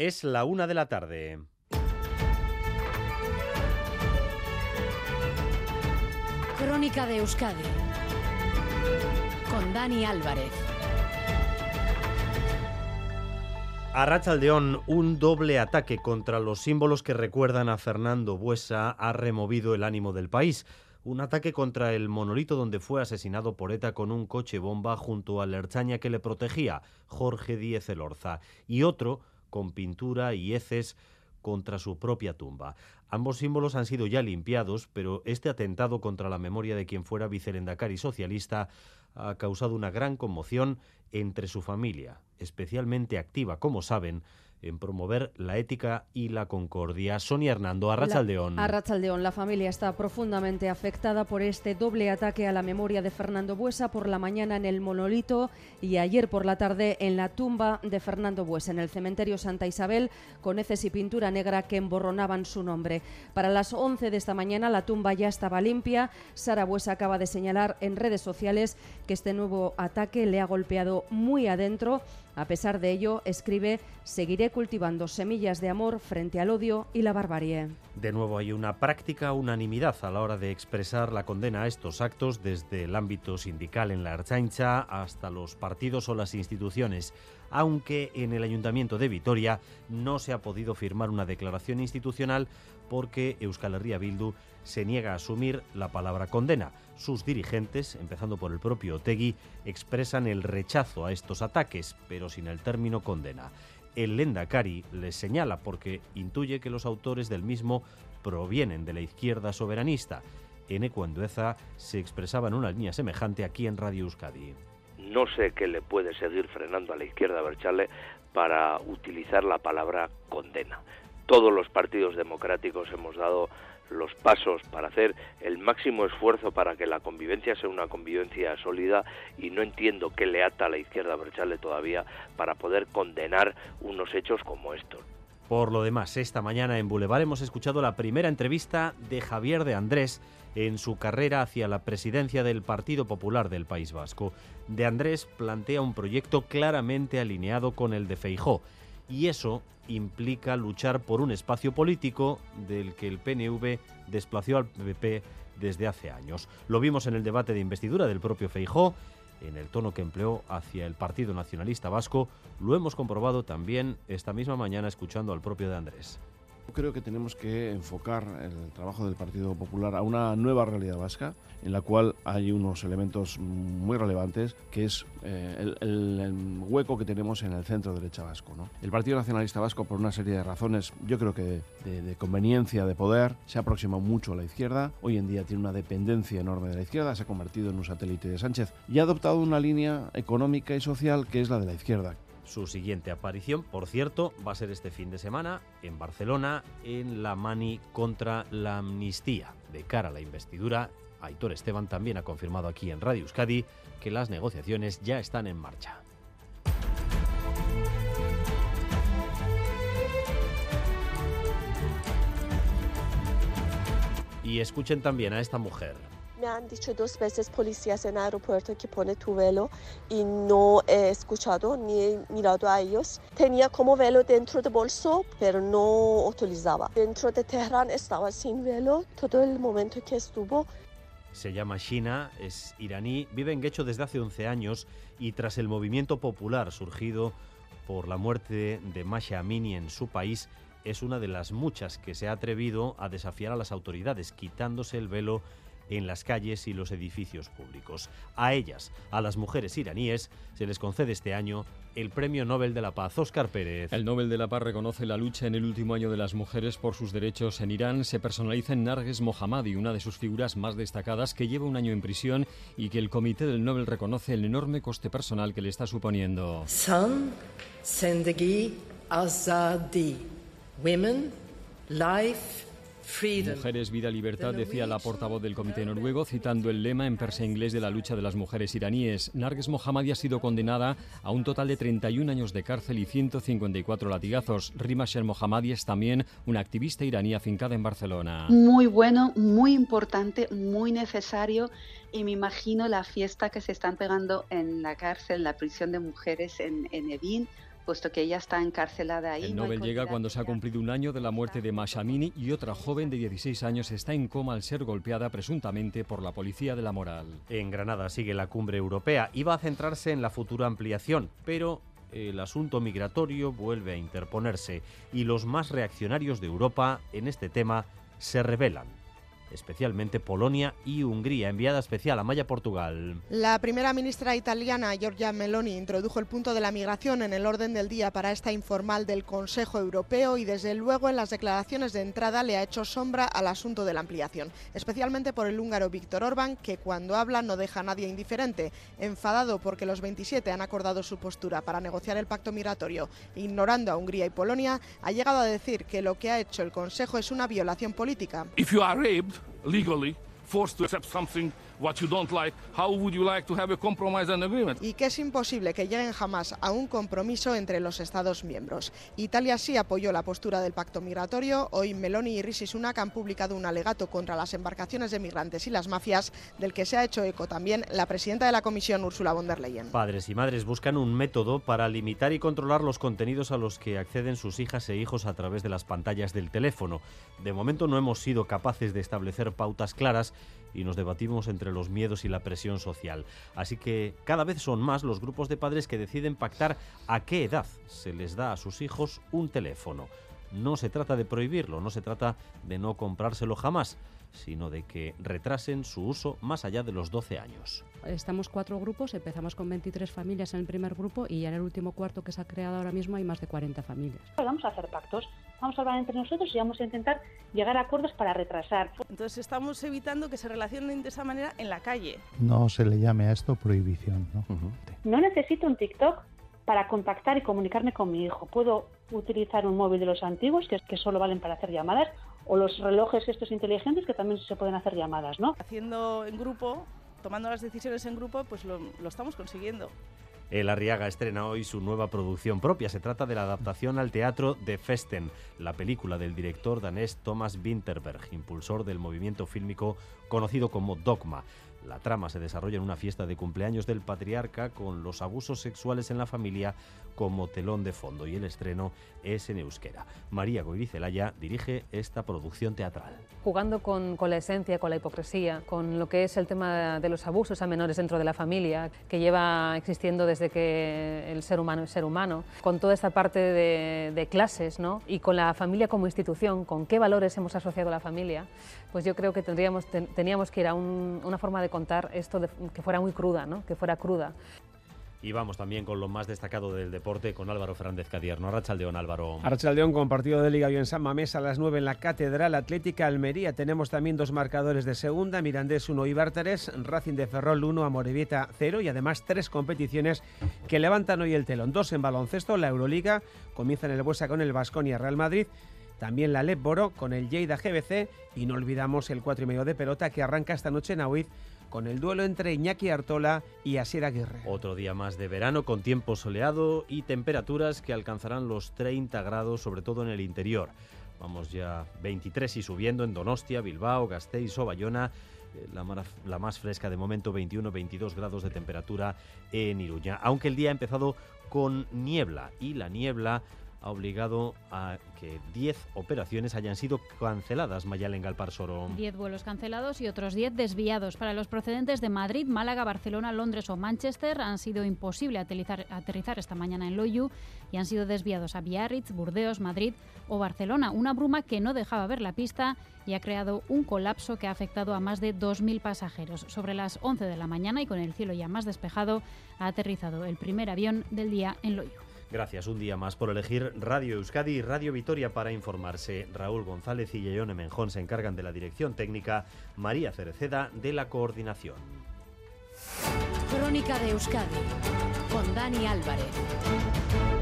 Es la una de la tarde. Crónica de Euskadi con Dani Álvarez. A Rachaldeón, un doble ataque contra los símbolos que recuerdan a Fernando Buesa ha removido el ánimo del país. Un ataque contra el monolito donde fue asesinado por ETA con un coche bomba junto al erchaña que le protegía, Jorge Díez Elorza, y otro con pintura y heces contra su propia tumba. Ambos símbolos han sido ya limpiados, pero este atentado contra la memoria de quien fuera vicerendacari socialista ha causado una gran conmoción entre su familia, especialmente activa, como saben, en promover la ética y la concordia. Sonia Hernando, Arrachaldeón. La, Arrachaldeón, la familia está profundamente afectada por este doble ataque a la memoria de Fernando Buesa por la mañana en el monolito y ayer por la tarde en la tumba de Fernando Buesa en el cementerio Santa Isabel con heces y pintura negra que emborronaban su nombre. Para las 11 de esta mañana la tumba ya estaba limpia. Sara Buesa acaba de señalar en redes sociales que este nuevo ataque le ha golpeado muy adentro a pesar de ello, escribe, seguiré cultivando semillas de amor frente al odio y la barbarie. De nuevo hay una práctica unanimidad a la hora de expresar la condena a estos actos desde el ámbito sindical en la Archancha hasta los partidos o las instituciones, aunque en el Ayuntamiento de Vitoria no se ha podido firmar una declaración institucional porque Euskal Herria Bildu se niega a asumir la palabra condena. Sus dirigentes, empezando por el propio Otegui, expresan el rechazo a estos ataques, pero sin el término condena. El Lendakari les señala porque intuye que los autores del mismo provienen de la izquierda soberanista. En Ecuandueza se expresaba en una línea semejante aquí en Radio Euskadi. No sé qué le puede seguir frenando a la izquierda Berchale para utilizar la palabra condena todos los partidos democráticos hemos dado los pasos para hacer el máximo esfuerzo para que la convivencia sea una convivencia sólida y no entiendo qué le ata a la izquierda Berchale todavía para poder condenar unos hechos como estos. Por lo demás, esta mañana en Boulevard hemos escuchado la primera entrevista de Javier de Andrés en su carrera hacia la presidencia del Partido Popular del País Vasco. De Andrés plantea un proyecto claramente alineado con el de Feijó y eso implica luchar por un espacio político del que el PNV desplació al PP desde hace años. Lo vimos en el debate de investidura del propio Feijó, en el tono que empleó hacia el Partido Nacionalista Vasco, lo hemos comprobado también esta misma mañana escuchando al propio de Andrés. Creo que tenemos que enfocar el trabajo del Partido Popular a una nueva realidad vasca, en la cual hay unos elementos muy relevantes, que es eh, el, hueco que tenemos en el centro derecha vasco. ¿no? El Partido Nacionalista Vasco, por una serie de razones, yo creo que de, conveniencia de poder, se ha aproximado mucho a la izquierda. Hoy en día tiene una dependencia enorme de la izquierda, se ha convertido en un satélite de Sánchez y ha adoptado una línea económica y social que es la de la izquierda. Su siguiente aparición, por cierto, va a ser este fin de semana en Barcelona en la Mani contra la amnistía. De cara a la investidura, Aitor Esteban también ha confirmado aquí en Radio Euskadi que las negociaciones ya están en marcha. Y escuchen también a esta mujer. Me han dicho dos veces policías en el aeropuerto que pone tu velo y no he escuchado ni he mirado a ellos. Tenía como velo dentro del bolso, pero no utilizaba. Dentro de Teherán estaba sin velo todo el momento que estuvo. Se llama Shina, es iraní, vive en Guecho desde hace 11 años y tras el movimiento popular surgido por la muerte de Masha Amini en su país, es una de las muchas que se ha atrevido a desafiar a las autoridades, quitándose el velo en las calles y los edificios públicos. A ellas, a las mujeres iraníes, se les concede este año el Premio Nobel de la Paz. Oscar Pérez. El Nobel de la Paz reconoce la lucha en el último año de las mujeres por sus derechos en Irán. Se personaliza en Narges Mohammadi, una de sus figuras más destacadas, que lleva un año en prisión y que el Comité del Nobel reconoce el enorme coste personal que le está suponiendo. San, Sendegi, Azadi. Women, Life, Mujeres, vida, libertad, decía la portavoz del comité noruego, citando el lema en persa inglés de la lucha de las mujeres iraníes. Narges Mohammadi ha sido condenada a un total de 31 años de cárcel y 154 latigazos. Rima Sher Mohammadi es también una activista iraní afincada en Barcelona. Muy bueno, muy importante, muy necesario y me imagino la fiesta que se están pegando en la cárcel, en la prisión de mujeres en, en Evin puesto que ella está encarcelada ahí. El Nobel llega cuando se ha cumplido un año de la muerte de Mashamini y otra joven de 16 años está en coma al ser golpeada presuntamente por la policía de la moral. En Granada sigue la cumbre europea y va a centrarse en la futura ampliación, pero el asunto migratorio vuelve a interponerse y los más reaccionarios de Europa en este tema se rebelan especialmente Polonia y Hungría. Enviada especial a Maya, Portugal. La primera ministra italiana, Giorgia Meloni, introdujo el punto de la migración en el orden del día para esta informal del Consejo Europeo y desde luego en las declaraciones de entrada le ha hecho sombra al asunto de la ampliación, especialmente por el húngaro Víctor Orbán, que cuando habla no deja a nadie indiferente. Enfadado porque los 27 han acordado su postura para negociar el pacto migratorio, ignorando a Hungría y Polonia, ha llegado a decir que lo que ha hecho el Consejo es una violación política. Legally forced to accept something what you don't like, how would you like to have a compromise and agreement? Y que es imposible que lleguen jamás a un compromiso entre los Estados miembros. Italia sí apoyó la postura del pacto migratorio. Hoy Meloni y Rishi Sunak han publicado un alegato contra las embarcaciones de migrantes y las mafias, del que se ha hecho eco también la presidenta de la Comisión, Ursula von der Leyen. Padres y madres buscan un método para limitar y controlar los contenidos a los que acceden sus hijas e hijos a través de las pantallas del teléfono. De momento no hemos sido capaces de establecer pautas claras y nos debatimos entre los miedos y la presión social. Así que cada vez son más los grupos de padres que deciden pactar a qué edad se les da a sus hijos un teléfono. No se trata de prohibirlo, no se trata de no comprárselo jamás, sino de que retrasen su uso más allá de los 12 años. Estamos cuatro grupos, empezamos con 23 familias en el primer grupo y en el último cuarto que se ha creado ahora mismo hay más de 40 familias. Vamos a hacer pactos, vamos a hablar entre nosotros y vamos a intentar llegar a acuerdos para retrasar. Entonces estamos evitando que se relacionen de esa manera en la calle. No se le llame a esto prohibición, ¿no? No necesito un TikTok para contactar y comunicarme con mi hijo. Puedo utilizar un móvil de los antiguos, que, que solo valen para hacer llamadas, o los relojes estos inteligentes que también se pueden hacer llamadas, ¿no? Haciendo en grupo, tomando las decisiones en grupo, pues lo, lo estamos consiguiendo. El Arriaga estrena hoy su nueva producción propia. Se trata de la adaptación al teatro de Festen, la película del director danés Thomas Winterberg, impulsor del movimiento fílmico conocido como Dogma. La trama se desarrolla en una fiesta de cumpleaños del patriarca con los abusos sexuales en la familia como telón de fondo y el estreno es en euskera. María Goirizelaya dirige esta producción teatral. Jugando con, la esencia, con la hipocresía, con lo que es el tema de los abusos a menores dentro de la familia, que lleva existiendo desde que el ser humano es ser humano, con toda esta parte de, clases ¿no? y con la familia como institución, con qué valores hemos asociado a la familia, pues yo creo que tendríamos, ten, teníamos que ir a un, una forma de contar esto de, que fuera muy cruda, ¿no? que fuera cruda. Y vamos también con lo más destacado del deporte con Álvaro Fernández Cadierno. Arrachaldeón, Álvaro. Arrachaldeón con partido de Liga en San Mamés a las 9 en la Catedral Atlética Almería. Tenemos también dos marcadores de segunda, Mirandés 1 y Bártares, Racing de Ferrol 1, Amorebieta 0 y además tres competiciones que levantan hoy el telón. Dos en baloncesto, la Euroliga comienza en el Buesa con el Vasconia Real Madrid. También la Lep Boro con el Lleida GBC y no olvidamos el 4 y medio de pelota que arranca esta noche en Ahuiz con el duelo entre Iñaki Artola y Asier Aguirre. Otro día más de verano con tiempo soleado y temperaturas que alcanzarán los 30 grados, sobre todo en el interior. Vamos ya 23 y subiendo en Donostia, Bilbao, Gasteiz o Bayona. La, la, más fresca de momento 21-22 grados de temperatura en Iruña, aunque el día ha empezado con niebla y la niebla ha obligado a que 10 operaciones hayan sido canceladas, Mayalen Galparsoro. 10 vuelos cancelados y otros 10 desviados. Para los procedentes de Madrid, Málaga, Barcelona, Londres o Manchester han sido imposible aterrizar, aterrizar esta mañana en Loyu y han sido desviados a Biarritz, Burdeos, Madrid o Barcelona. Una bruma que no dejaba ver la pista y ha creado un colapso que ha afectado a más de 2.000 pasajeros. Sobre las 11 de la mañana y con el cielo ya más despejado, ha aterrizado el primer avión del día en Loyu. Gracias un día más por elegir Radio Euskadi y Radio Vitoria para informarse. Raúl González y Yeyone Menjón se encargan de la dirección técnica, María Cereceda de la coordinación. Crónica de Euskadi con Dani Álvarez.